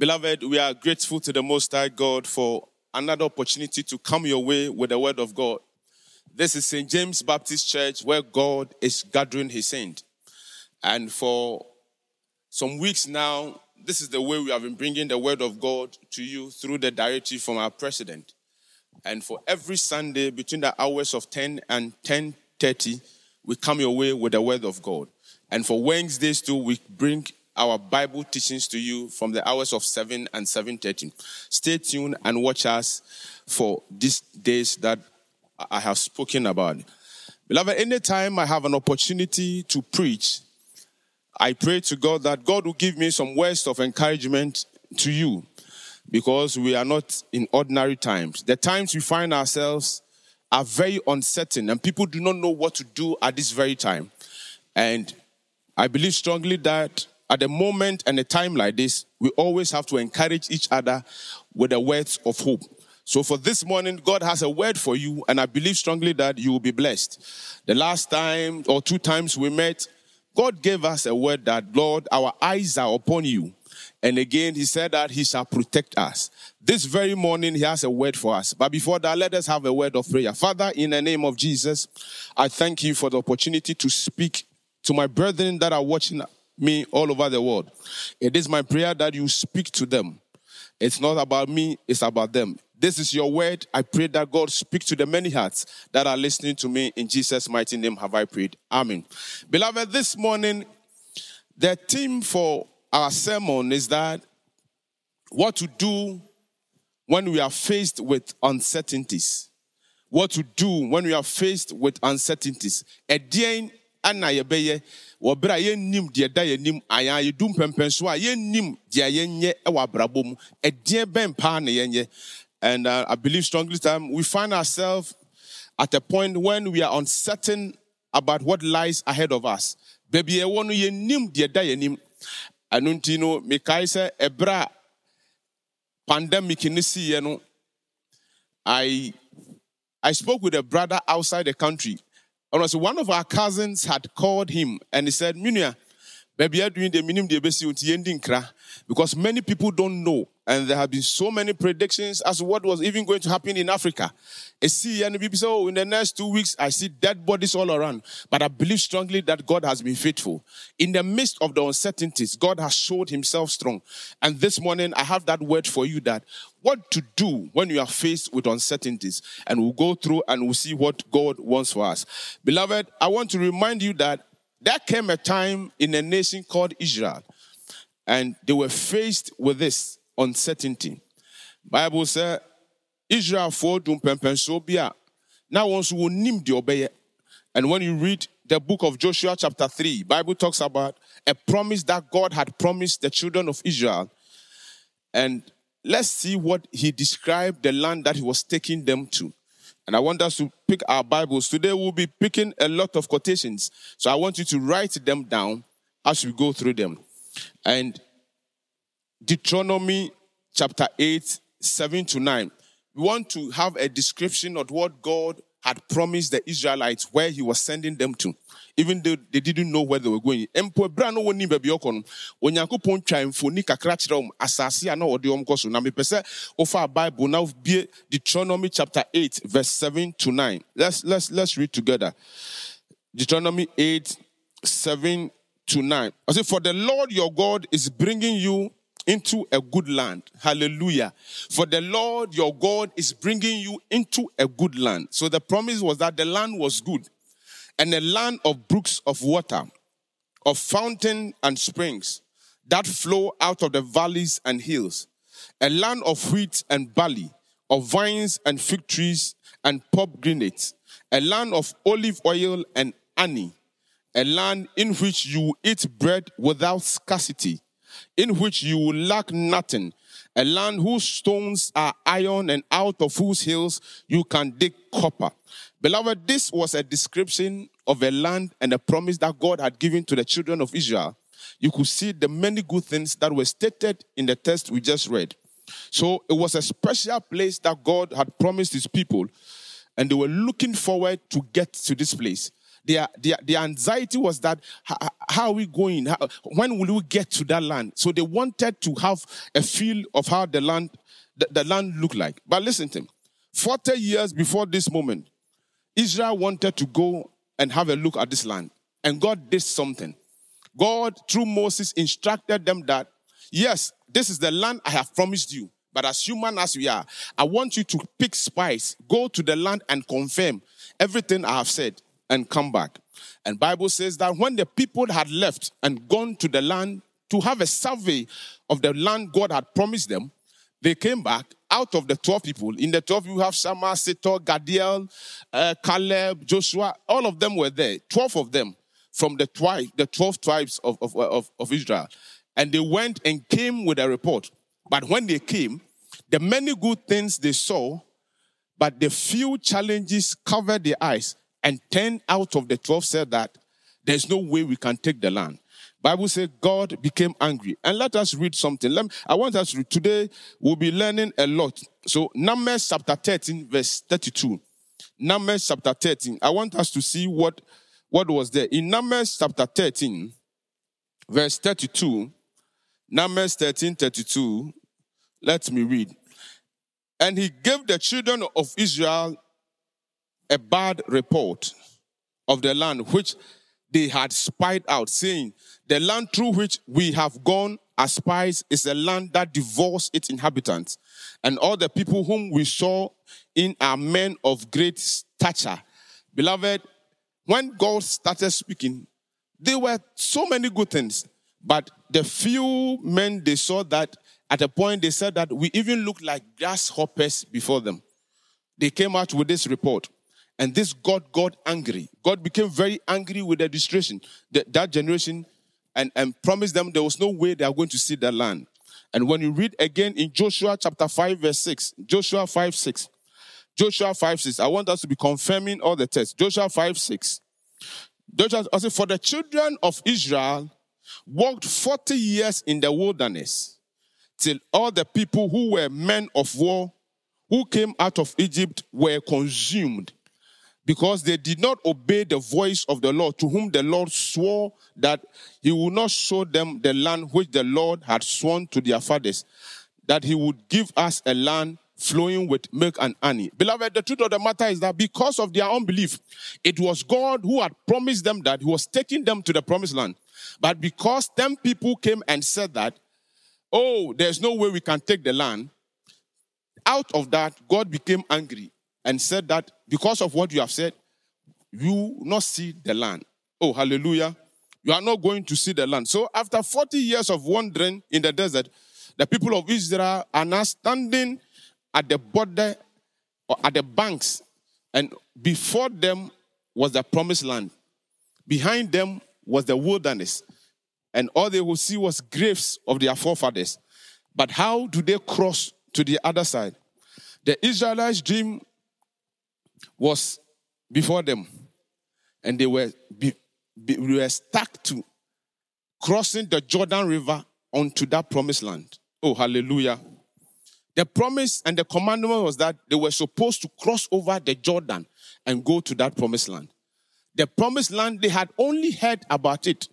Beloved, we are grateful to the Most High God for another opportunity to come your way with the Word of God. This is St. James Baptist Church where God is gathering His saint. And for some weeks now, this is the way we have been bringing the Word of God to you through the directive from our President. And for every Sunday between the hours of 10 and 10:30, we come your way with the Word of God. And for Wednesdays too, we bring our Bible teachings to you from the hours of 7 and 7:30. Stay tuned and watch us for these days that I have spoken about. Beloved, anytime I have an opportunity to preach, I pray to God that God will give me some words of encouragement to you because we are not in ordinary times. The times we find ourselves are very uncertain and people do not know what to do at this very time. And I believe strongly that at a moment and a time like this, we always have to encourage each other with the words of hope. So for this morning, God has a word for you, and I believe strongly that you will be blessed. The last time or two times we met, God gave us a word that, Lord, our eyes are upon you. And again, he said that he shall protect us. This very morning, he has a word for us. But before that, let us have a word of prayer. Father, in the name of Jesus, I thank you for the opportunity to speak to my brethren that are watching me all over the world. It is my prayer that you speak to them. It's not about me, it's about them. This is your word. I pray that God speak to the many hearts that are listening to me. In Jesus' mighty name have I prayed. Amen. Beloved, this morning, the theme for our sermon is that what to do when we are faced with uncertainties. What to do when we are faced with uncertainties. Ɛdeɛn ana yɛbɛyɛ wɔ bere a yɛnnim deɛ da yɛnim anaa yɛdu mpɛmpɛn so a yɛnnim deɛ yɛnyɛ wɔ abrabɔ mu. Ɛdeɛn bɛn paa na yɛnyɛ. And uh, I believe strongly that we find ourselves at a point when we are uncertain about what lies ahead of us. Baby, ɛwɔ no yɛnim deɛ da yɛnim. Ɛno nti no, mekae sɛ ɛberɛ a pandemic no siiɛ no, I, I spoke with a brother outside the country. And also one of our cousins had called him and he said, Minia, baby, you're doing the minimum because many people don't know and there have been so many predictions as to what was even going to happen in Africa. I see, and people say, oh, in the next two weeks, I see dead bodies all around. But I believe strongly that God has been faithful. In the midst of the uncertainties, God has showed himself strong. And this morning, I have that word for you that what to do when you are faced with uncertainties. And we'll go through and we'll see what God wants for us. Beloved, I want to remind you that there came a time in a nation called Israel, and they were faced with this uncertainty. Bible says Israel for mpɛmpɛnsoɔ bi a na wɔn nso wɔnim deɛ ɔbɛyɛ. And when you read the book of Joshua chapter 3, Bible talks about a promise that God had promised the children of Israel. And let's see what he described the land that he was taking them to. And I want us to pick our Bibles. Today we'll be picking a lot of quotations. So I want you to write them down as we go through them. And Deuteronomy chapter 8, 7 to 9. We want to have a description of what God had promised the Israelites where he was sending them to, even though they didn't know where they were going. Mpo ebra no woni baabi ɔkɔ no, Onyankopɔn twa mfoni kakra kyerɛ wɔn asase a na wɔde wɔn kɔ so. Na mepɛ sɛ wofa Bible na bie Deuteronomy chapter 8 verse 7 to 9. Let's let's let's read together. Deuteronomy 8 7 to 9. I say, For the Lord your God is bringing you into a good land. Hallelujah. For the Lord your God is bringing you into a good land. So the promise was that the land was good and a land of brooks of water, of fountain and springs that flow out of the valleys and hills, a land of wheat and barley, of vines and fig trees and pomegranates, a land of olive oil and honey, a land in which you eat bread without scarcity in which you will lack nothing, a land whose stones are iron and out of whose hills you can dig copper. Beloved, this was a description of a land and a promise that God had given to the children of Israel. You could see the many good things that were stated in the text we just read. So it was a special place that God had promised his people, and they were looking forward to get to this place. Their, their anxiety was that how, are we going? How, when will we get to that land? So they wanted to have a feel of how the land the, the land looked like. But listen to me. 40 years before this moment, Israel wanted to go and have a look at this land. And God did something. God, through Moses, instructed them that, yes, this is the land I have promised you. But as human as we are, I want you to pick spies, go to the land and confirm everything I have said and come back. And Bible says that when the people had left and gone to the land to have a survey of the land God had promised them, they came back out of the 12 people. In the 12, you have Shammah, Setor, Gaddiel, uh, Caleb, Joshua. All of them were there. 12 of them from the, twi- the 12 tribes of, of, of, of Israel. And they went and came with a report. But when they came, the many good things they saw, but the few challenges covered their eyes. And 10 out of the 12 said that there's no way we can take the land. Bible says God became angry. And let us read something. Let Me, I want us to read. Today we'll be learning a lot. So Numbers chapter 13, verse 32. Numbers chapter 13. I want us to see what, what was there. In Numbers chapter 13, verse 32. Numbers 13, 32. Let me read. And he gave the children of Israel a bad report of the land which they had spied out, saying, The land through which we have gone as spies is a land that devours its inhabitants. And all the people whom we saw in are men of great stature. Beloved, when God started speaking, there were so many good things, but the few men they saw that at a point they said that we even looked like grasshoppers before them. They came out with this report. And this got God angry. God became very angry with the distraction, that, that generation, and, and promised them there was no way they are going to see the land. And when you read again in Joshua chapter 5, verse 6, Joshua 5, 6, Joshua 5, 6, I want us to be confirming all the texts. Joshua 5, 6. Joshua, I say, for the children of Israel walked 40 years in the wilderness till all the people who were men of war who came out of Egypt were consumed because they did not obey the voice of the Lord, to whom the Lord swore that he would not show them the land which the Lord had sworn to their fathers, that he would give us a land flowing with milk and honey. Beloved, the truth of the matter is that because of their unbelief, it was God who had promised them that he was taking them to the promised land. But because 10 people came and said that, oh, there's no way we can take the land, out of that, God became angry and said that because of what you have said, you will not see the land. Oh, hallelujah. You are not going to see the land. So after 40 years of wandering in the desert, the people of Israel are now standing at the border or at the banks, and before them was the promised land. Behind them was the wilderness, and all they would see was graves of their forefathers. But how do they cross to the other side? The Israelites dream was before them, and they were, be, be, were stuck to crossing the Jordan River onto that promised land. Oh, hallelujah. The promise and the commandment was that they were supposed to cross over the Jordan and go to that promised land. The promised land, they had only heard about it,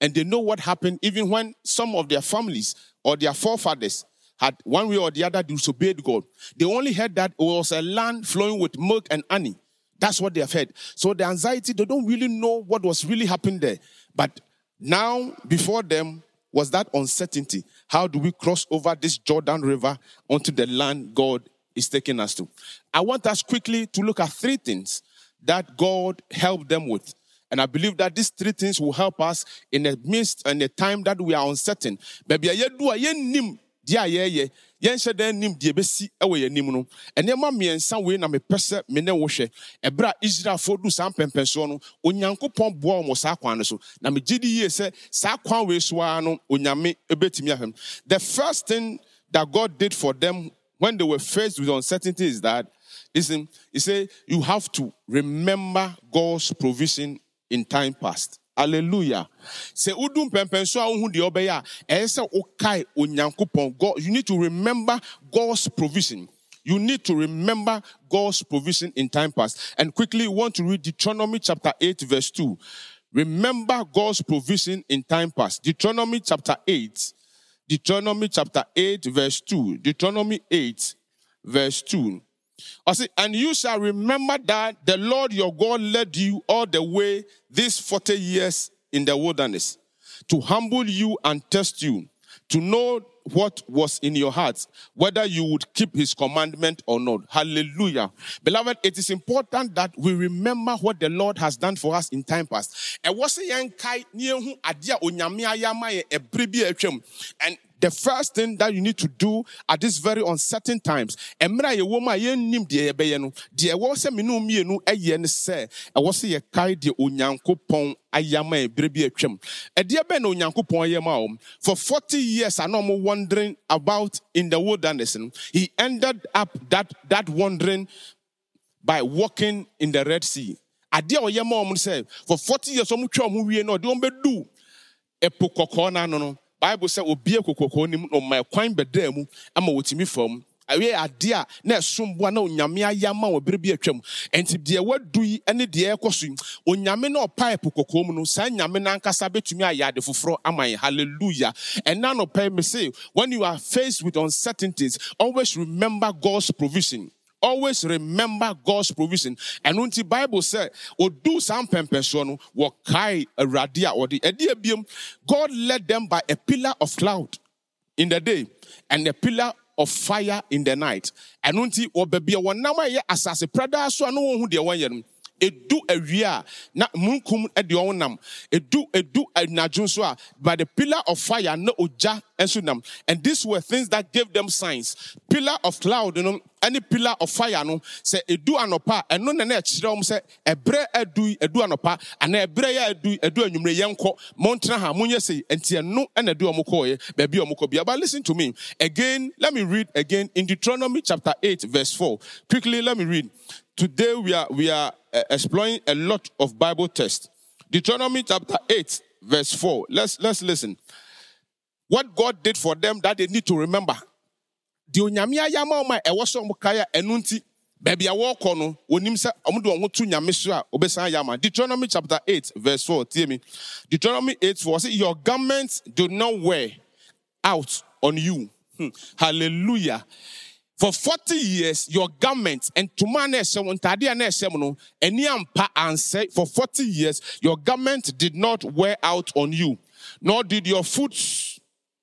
and they know what happened even when some of their families or their forefathers had one way or the other disobeyed God. They only heard that it was a land flowing with milk and honey. That's what they have heard. So the anxiety, they don't really know what was really happening there. But now, before them, was that uncertainty. How do we cross over this Jordan River onto the land God is taking us to? I want us quickly to look at three things that God helped them with. And I believe that these three things will help us in the midst and the time that we are uncertain. Deɛ a yɛreyɛ yɛnhyɛ dan nim deɛ bɛsi wɔ yɛn anim no nneɛma mmiɛnsa wei na mepɛ sɛ me ne wo hwɛ. Ɛberɛ a israelfoɔ du saa mpɛmpɛnsoɔ no onyankopɔn boa wɔn saa kwan no so. Na megye di yie sɛ saa kwan wei so ara no onyame bɛtumi ahwɛ the first thing that god did for them when they were faced with uncertainty is that listen he said you have to remember god's provision in time past Hallelujah. Say udum mpɛmpɛnso a wohu deɛ ɔbɛyɛ a ɛyɛ sɛ wokae onyankopɔn god you need to remember god's provision You need to remember God's provision in time past. And quickly, want to read Deuteronomy chapter 8, verse 2. Remember God's provision in time past. Deuteronomy chapter 8. Deuteronomy chapter 8, verse 2. Deuteronomy 8, verse 2. And you shall remember that the Lord your God led you all the way these 40 years in the wilderness to humble you and test you, to know what was in your hearts, whether you would keep his commandment or not. Hallelujah. Beloved, it is important that we remember what the Lord has done for us in time past. And the first thing that you need to do at this very uncertain times, mmerɛ a yɛwɔ mu a yɛnnim deɛ yɛbɛyɛ no, deɛ ɛwɔ sɛ me ne mmienu yɛ ne sɛ, ɛwɔ sɛ yɛkae deɛ Onyankopɔn ayama ebere bi atwam. Ɛdeɛ bɛn na Onyankopɔn ayɛ ma wɔn? For 40 years, I I'm wandering about in the wilderness. He ended up that, that wandering by walking in the Red Sea. Adeɛ a ɔyɛ ma wɔn sɛ, for 40 years, wɔn twɛ wɔn wie no, ɔde wɔn bɛdu ɛpo kɔkɔɔ n'ano no bible sɛ obi kokoko nim na ɔma ɛkwan bɛdaa mu ama wɔtumi fam awie adeɛ a na ɛsom boa na onyame ayɛ ama wɔ bi atwam nti deɛ wadu yi ne deɛ ɛkɔ onyame na ɔpa ɛpo mu no saa nyame no ankasa bɛtumi ayɛ ade foforɔ ama yɛn hallelujah ɛna me when you are faced with uncertainties always remember god's provision always remember God's provision. And when the Bible said, or do some pempensonu, wakai a radia or the God led them by a pillar of cloud in the day and a pillar of fire in the night. And when the baby one nama as a prada so no one who edu awia na munkum de wɔn nam. Edu edu anadwo nso a by the pillar of fire na ogya nso nam. And these were things that gave them signs. Pillar of cloud no any pillar of fire no sɛ edu anɔpa ɛno na na ɛkyerɛ wɔn sɛ ɛbrɛ edu edu anɔpa ana ɛbrɛ yɛ edu edu anwummerɛ yɛn kɔ montena ha monyɛ sɛ nti ɛno ɛna edu wɔn kɔɔ yɛ baabi wɔn kɔ bia. But listen to me. Again let me read again in Deuteronomy chapter eight verse four. Quickly let me read today we are we are uh, exploring a lot of Bible texts. Deuteronomy chapter 8, verse 4. Let's let's listen. What God did for them that they need to remember. The onyame ayama ma ɛwɔ so ɔmo kaya nti baabi a wɔrekɔ no onim sɛ ɔmo de wɔn nyame so a obesan yama. Deuteronomy chapter 8, verse 4. Tie me. Deuteronomy 8, 4. Say, Your garments do not wear out on you. Hmm. Hallelujah. For 40 years, your garments and to man and for 40 years, your garment did not wear out on you, nor did your foot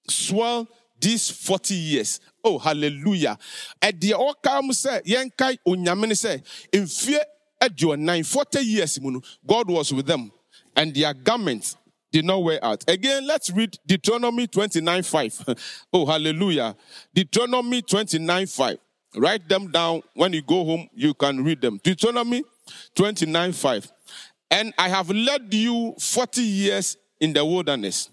swell these 40 years. Oh, hallelujah. Okam say, Yankai Unyamini say, in fear at your nine, 40 years, God was with them, and their garments did not wear out. Again, let's read Deuteronomy 29 5. oh, hallelujah. Deuteronomy 29 5. Write them down. When you go home, you can read them. Deuteronomy 29 5. And I have led you 40 years in the wilderness.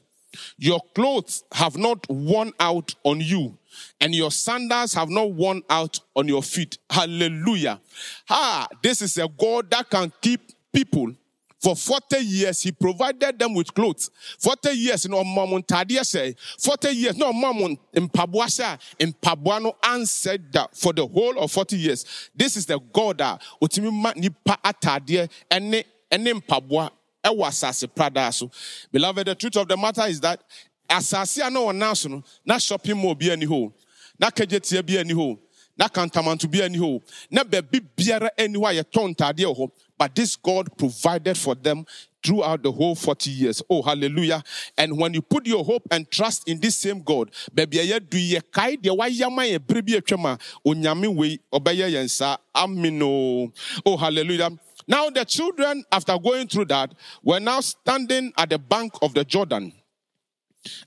Your clothes have not worn out on you, and your sandals have not worn out on your feet. Hallelujah. Ah, this is a God that can keep people for 40 years, he provided them with clothes. 40 years, no mamun tadia say. 40 years, no mamun impabuasa, impabuano answered that for the whole of 40 years. This is the God that utimi nipa atadia ene ene mpabua ewa asase prada so. Beloved, the truth of the matter is that asase ano wanaso no na shopping mall bi ani ho. Na Kejetia bi ani ho. Na kantamanto bi ani ho. Na bebi biara ani ho ayetɔ ntadeɛ ho. But this God provided for them throughout the whole 40 years. Oh, hallelujah. And when you put your hope and trust in this same God, baby, you do ye kai de wa yama ye bribi chema onyame we obeye yensa. Amino. Oh. oh, hallelujah. Now the children, after going through that, were now standing at the bank of the Jordan,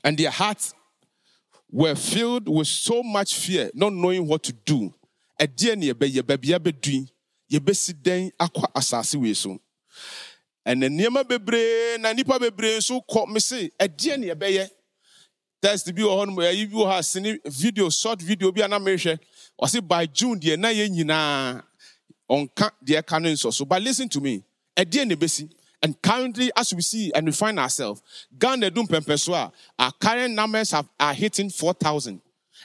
and their hearts were filled with so much fear, not knowing what to do. A dear near baby, baby, yɛbɛsi dɛn akɔ asase wei so? Ɛnɛ nneɛma bebree na nipa bebree nso kɔ. Me se ɛdeɛ ne yɛbɛyɛ? Test bi wɔ hɔ nom ɛyi bi wɔ hɔ asene video short video bi a na mehwɛ. Ɔse by june deɛ na yɛn nyinaa ɔnka deɛ ɛka no so. But listen to me. Ɛdeɛ ne bɛsi and currently as we see and we find ourselves ghana dum pɛmpɛ our current numbers have, are hitting 4000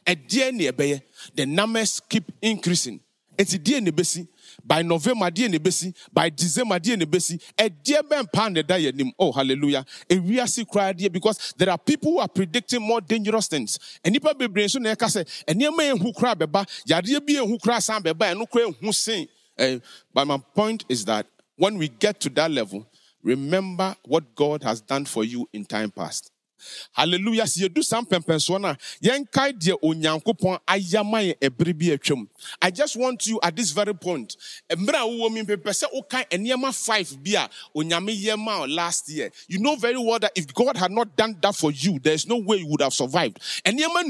ɛdeɛ ne ɛbɛyɛ the numbers keep increasing. Nti deɛ ne bɛsi by november deɛ ne bɛsi by december deɛ ne bɛsi ɛdeɛ bɛn paa ne da yɛ nim. Oh hallelujah. Ewiase koraa deɛ because there are people who are predicting more dangerous things. Nnipa bebree nso na ɛka sɛ nneɛma ehu koraa bɛba yadeɛ bi ehu koraa san bɛba ɛno koraa ehu sen ɛɛ but my point is that when we get to that level remember what god has done for you in time past. Hallelujah. Sɛ yɛdu saa mpɛmpɛnsoɔ no a yɛnkae deɛ onyankopɔn ayama bi atwam. I just want you at this very point mmerɛ a wowɔ mi sɛ wokae nneɛma five bi a yɛ last year. You know very well that if god had not done that for you there is no way you would have survived. Nneɛma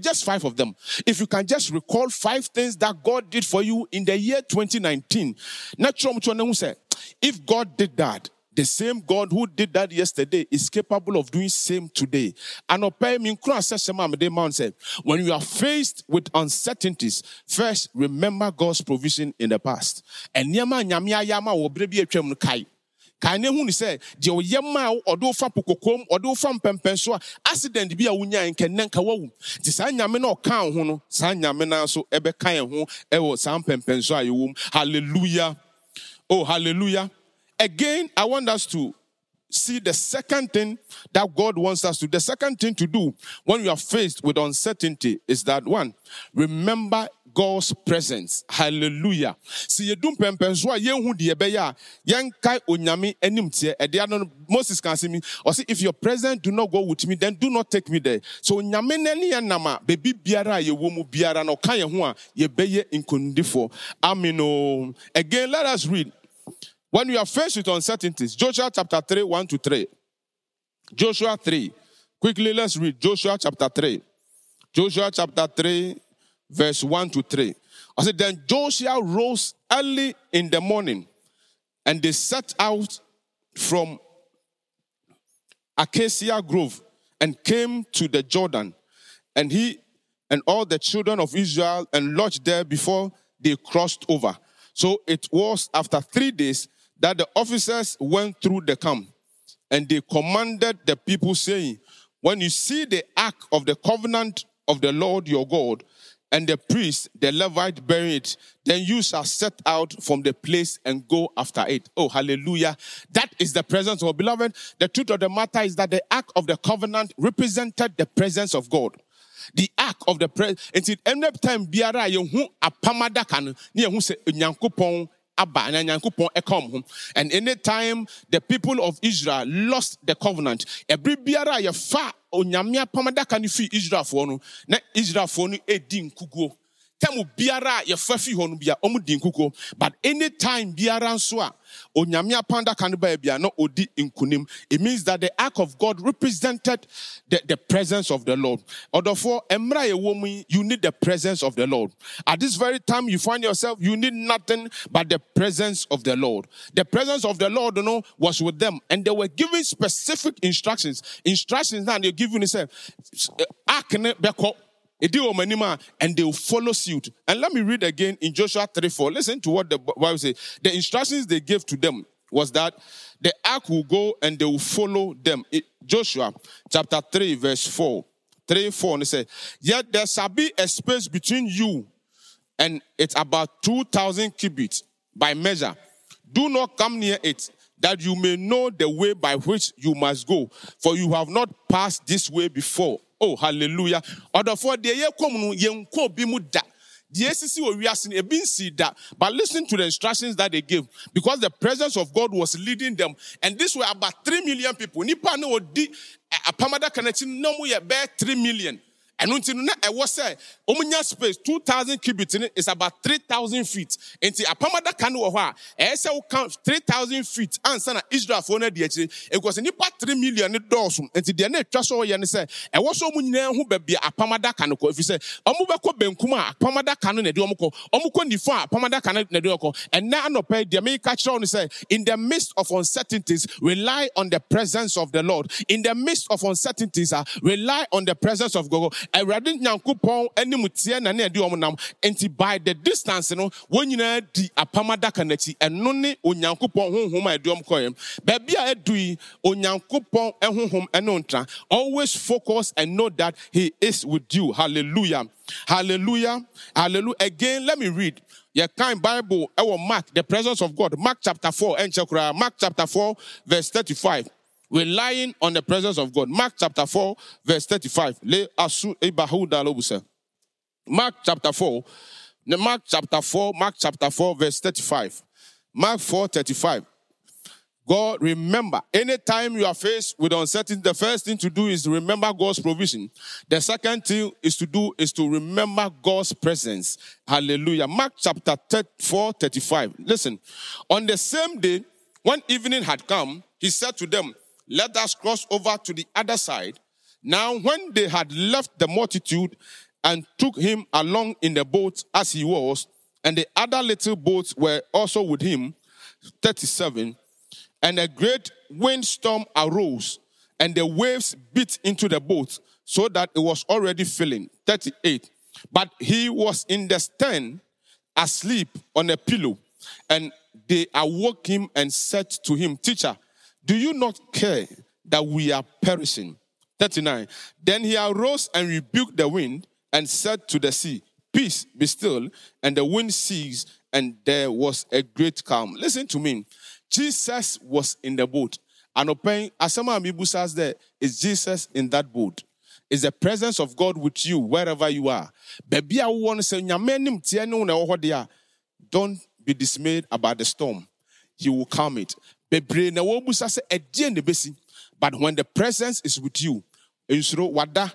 just five of them. If you can just recall five things that God did for you in the year 2019. If God did that, the same God who did that yesterday is capable of doing same today. And when you are faced with uncertainties, first remember God's provision in the past. And kae ne hu ne sɛ deɛ ɔyɛ ma a ɔde wofa pokokom ɔde wofa mpɛmpɛn so a accident bi a wonya nkɛnɛ nka wawu nti saa nyame no ɔka wo ho no saa nyame no nso ɛbɛka yɛn ho ɛwɔ saa mpɛmpɛn so a yɛwɔ mu. Hallelujah. Oh hallelujah. Again, I want us to see the second thing that God wants us to. The second thing to do when we are faced with uncertainty is that one, remember God's presence. Hallelujah. See you do pempenso a yehu de ebeya yenkai onyame ede Moses can see me or see if your presence do not go with me then do not take me there. So onyame nani nama baby biara ye mu biara no kan ye ho a ye beye nkondifo. Amen. Oh. Again let us read when you are faced with uncertainties, Joshua chapter 3, 1 to 3. Joshua 3. Quickly, let's read Joshua chapter 3. Joshua chapter 3, verse 1 to 3. I said, Then Joshua rose early in the morning, and they set out from Acacia Grove and came to the Jordan. And he and all the children of Israel and lodged there before they crossed over. So it was after three days that the officers went through the camp and they commanded the people, saying, When you see the ark of the covenant of the Lord your God, and the priest, the Levite, bury it, then you shall set out from the place and go after it. Oh, hallelujah. That is the presence of beloved. The truth of the matter is that the ark of the covenant represented the presence of God. The ark of the presence. Until any time biara yehu apamada kan ni yehu se nyankopon aba na ho and anytime the people of israel lost the covenant ɛbere biara a yɛfa onyame apam adaka no fi israelfoɔ no na israelfoɔ no ɛdi nkuguo tɛmu biara a yɛfa fi hɔ no bia ɔmo di nkukuo. But anytime biara nso a onyame apandaka no baa bia na odi nkunim. It means that the ark of god represented the, the presence of the lord. Ɔdɔfoɔ mmerɛ a yɛwɔ mu you need the presence of the lord. At this very time you find yourself you need nothing but the presence of the lord. The presence of the lord you know, was with them and they were given specific instructions. Instructions now they're giving themselves eh, ark ne bɛkɔ and they will follow suit. And let me read again in Joshua 3 4. Listen to what the Bible says. The instructions they gave to them was that the ark will go and they will follow them. It, Joshua chapter 3, verse 4. 3 4. And it says, Yet there shall be a space between you and it's about 2,000 cubits by measure. Do not come near it, that you may know the way by which you must go, for you have not passed this way before. Oh hallelujah. Ɔdɔfoɔ deɛ yɛkɔm no yɛnkɔ bi mu da. Deɛ esisi wɔ wiase no ebi nsi but listen to the instructions that they gave. Because the presence of God was leading them. And this were about three million people. Nipa ne odi eh, eh, apamada kanakyi na mo yɛ bɛɛ three million ɛno nti no na ɛwɔ sɛ ɔmunya space two thousand cubits no is about three thousand feet. Nti apam no wɔ hɔ a ɛyɛ sɛ woka three thousand feet ansa na israelfoɔ no adi akyire. Because nipa three million ne dɔɔso. Nti deɛ na so yɛ ne sɛ ɛwɔ sɛ ɔmu nyinaa ho baabi a no kɔ. Ɛfiri sɛ ɔmo bɛkɔ benkum a apam no na ɛde ɔmo kɔ. Ɔmo kɔ nifa a apam no na ɛde ɔmo kɔ. Ɛnna anɔpɛ deɛ meka kyerɛw no sɛ in the midst of uncertainties rely on the presence of the lord. In the midst of uncertainties uh, rely on the presence of god awurade nyankopɔn anim teɛ na ne ɛde wɔn nam. Nti by the distance no wɔn nyinaa di apam adaka n'akyi. Ɛno ne onyankopɔn honhom a ɛde wɔn kɔɛ baabi a ɛdu yi onyankopɔn honhom ɛno ntra. Always focus and know that he is with you. Hallelujah. Hallelujah. Hallelujah again let me read. Your kind bible our mark the presence of god. Mark chapter 4 and mark chapter 4 verse 35 relying on the presence of God. Mark chapter 4, verse 35. Mark chapter 4. Mark chapter 4, Mark chapter 4, verse 35. Mark 4, 35. God, remember, anytime you are faced with uncertainty, the first thing to do is remember God's provision. The second thing is to do is to remember God's presence. Hallelujah. Mark chapter 4, 35. Listen, on the same day, when evening had come, he said to them, let us cross over to the other side. Now, when they had left the multitude and took him along in the boat as he was, and the other little boats were also with him, 37, and a great windstorm arose, and the waves beat into the boat, so that it was already filling, 38. But he was in the stern, asleep on a pillow, and they awoke him and said to him, Teacher, do you not care that we are perishing? 39. Then he arose and rebuked the wind and said to the sea, Peace, be still. And the wind ceased, and there was a great calm. Listen to me. Jesus was in the boat. And open Asama Mibusas there is Jesus in that boat. Is the presence of God with you wherever you are. Don't be dismayed about the storm. He will calm it bebree na wɔbusa sɛ ɛdeɛ na but when the presence is with you nsoro wada.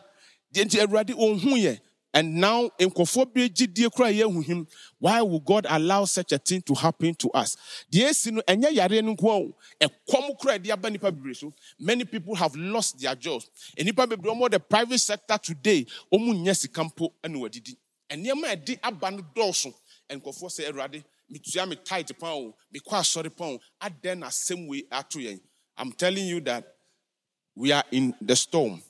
Nti awurade ɔnhu yɛ. And now nkɔfoɔ bi gyidie kora yɛ ehu him why would God allow such a thing to happen to us? Deɛ esi no yareɛ no nko o. Ɛkɔm kora ɛde aba nipa bebree so. Many people have lost their jobs. Nipa bebree wɔn the private sector today wɔn nyɛ sika mpo ɛna wɔdidi nneɛma ɛde aba no dɔɔso. Nkɔfoɔ sɛ awurade metua me tight pɔn o mekɔ asɔre pɔn adɛn na asɛm wei ato yɛn i'm telling you that we are in the storm.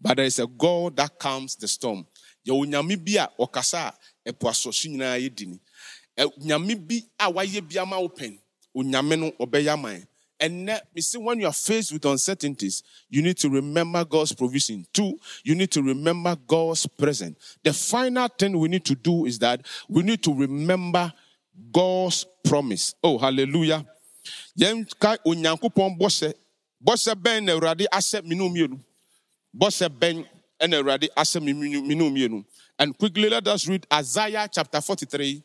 But there is a god that calms the storm. Yɛwɔ nyame bi a ɔkasa a ɛpo asɔso nyinaa yɛ di ni. Nyame bi a wayɛ bi ama wo onyame no ɔbɛyɛ ama yɛn and you see, when you are faced with uncertainties, you need to remember God's provision. Two, you need to remember God's presence. The final thing we need to do is that we need to remember God's promise. Oh, hallelujah. Yɛn ka onyankopɔn bɔhyɛ bɔhyɛ bɛn na awurade ahyɛ minnu mmienu bɔhyɛ bɛn na awurade ahyɛ minnu mmienu and quickly let us read Isaiah chapter forty-three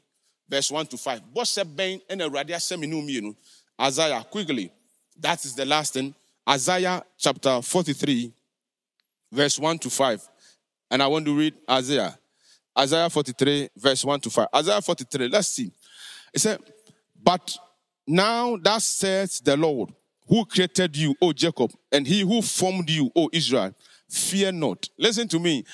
verse one to five. Bɔhyɛ bɛn na awurade ahyɛ minnu mmienu Isaiah quickly. That is the last thing. Isaiah chapter forty-three verse one to five. And I want to read Isaiah. Isaiah forty-three verse one to five. Isaiah forty-three let's see. He said, But now that says the Lord, who created you, O Jacob, and he who formed you, O Israel, fear not. Listen to me.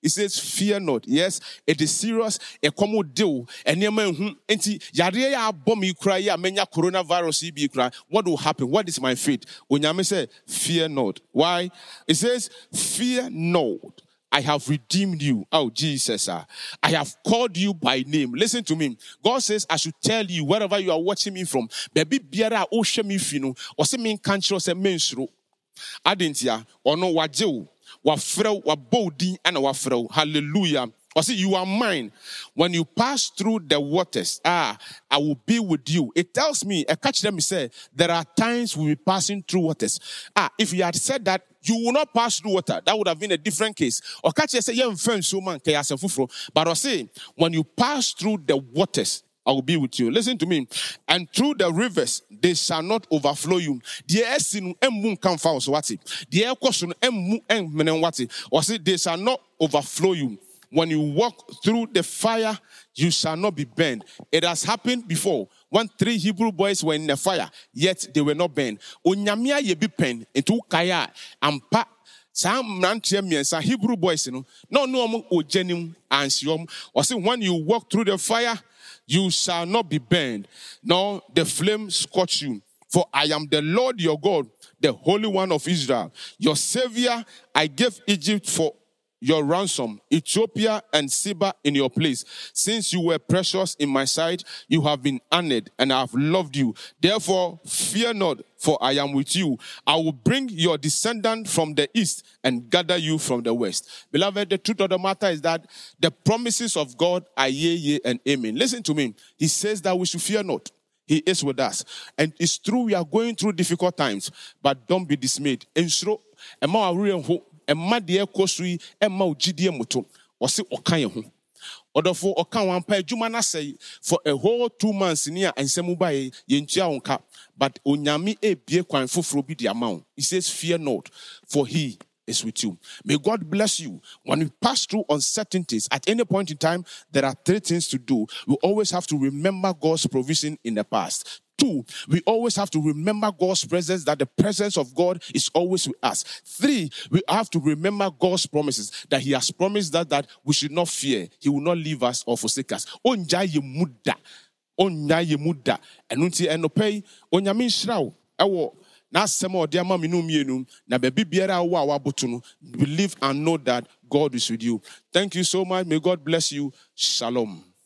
He says, Fear not. Yes, it is serious. A common deal. And enti yareɛ yɛ abɔ me kura yi a menya coronavirus yi bi. What will happen? What is my fate? Onyame said, Fear not. Why? It says, Fear not. I have redeemed you. Oh, Jesus. Uh, I have called you by name. Listen to me. God says, I should tell you wherever you are watching me from. Baby, biara o she me finu. O se me kanchiro se mensuro. Adentia, ono wajeu. Wafreu, wabodi, wafreu. Hallelujah. Or see, you are mine. When you pass through the waters, ah, I will be with you. It tells me, I catch them, say, there are times we will be passing through waters. Ah, if you had said that, you will not pass through water. That would have been a different case. Or catch you say, yeah, so man, but I say, when you pass through the waters, I will be with you. Listen to me. And through the rivers, they shall not overflow you. The air sin emu come found what? The question emu en what? Or say they shall not overflow you. When you walk through the fire, you shall not be burned. It has happened before when three Hebrew boys were in the fire, yet they were not burned. Onyamia ye be pen into kaya ampa saa mmeranteɛ mmiɛnsa hebrew boys no na ɔne ɔmo ogya nim ɔsi when you walk through the fire you shall not be burned nor the flame scorch you for i am the lord your god the Holy One of Israel, your Savior. I gave Egypt for your ransom, Ethiopia and Seba in your place. Since you were precious in my sight, you have been honored, and I have loved you. Therefore, fear not, for I am with you. I will bring your descendant from the east and gather you from the west. Beloved, the truth of the matter is that the promises of God are yea, yea, and amen. Listen to me. He says that we should fear not. He is with us. And it's true, we are going through difficult times, but don't be dismayed. Ɛma deɛ ɛkɔ so yi ɛma o gyidie moto ɔsi ɔka yɛn ho ɔdɔfo ɔka wɔn ampa adwuma n'asɛe for a whole two months ni a nsɛm ba yɛ yɛntua wɔn ka but onyame ebie kwan foforɔ bi de ama he says fear not for he is with you. May God bless you. When we pass through uncertainties, at any point in time, there are three things to do. We always have to remember God's provision in the past. Two, we always have to remember God's presence, that the presence of God is always with us. Three, we have to remember God's promises, that He has promised that, that we should not fear. He will not leave us or forsake us. Onja ye muda. Onya ye muda. Na believe and know that God is with you. Thank you so much. May God bless you. Shalom.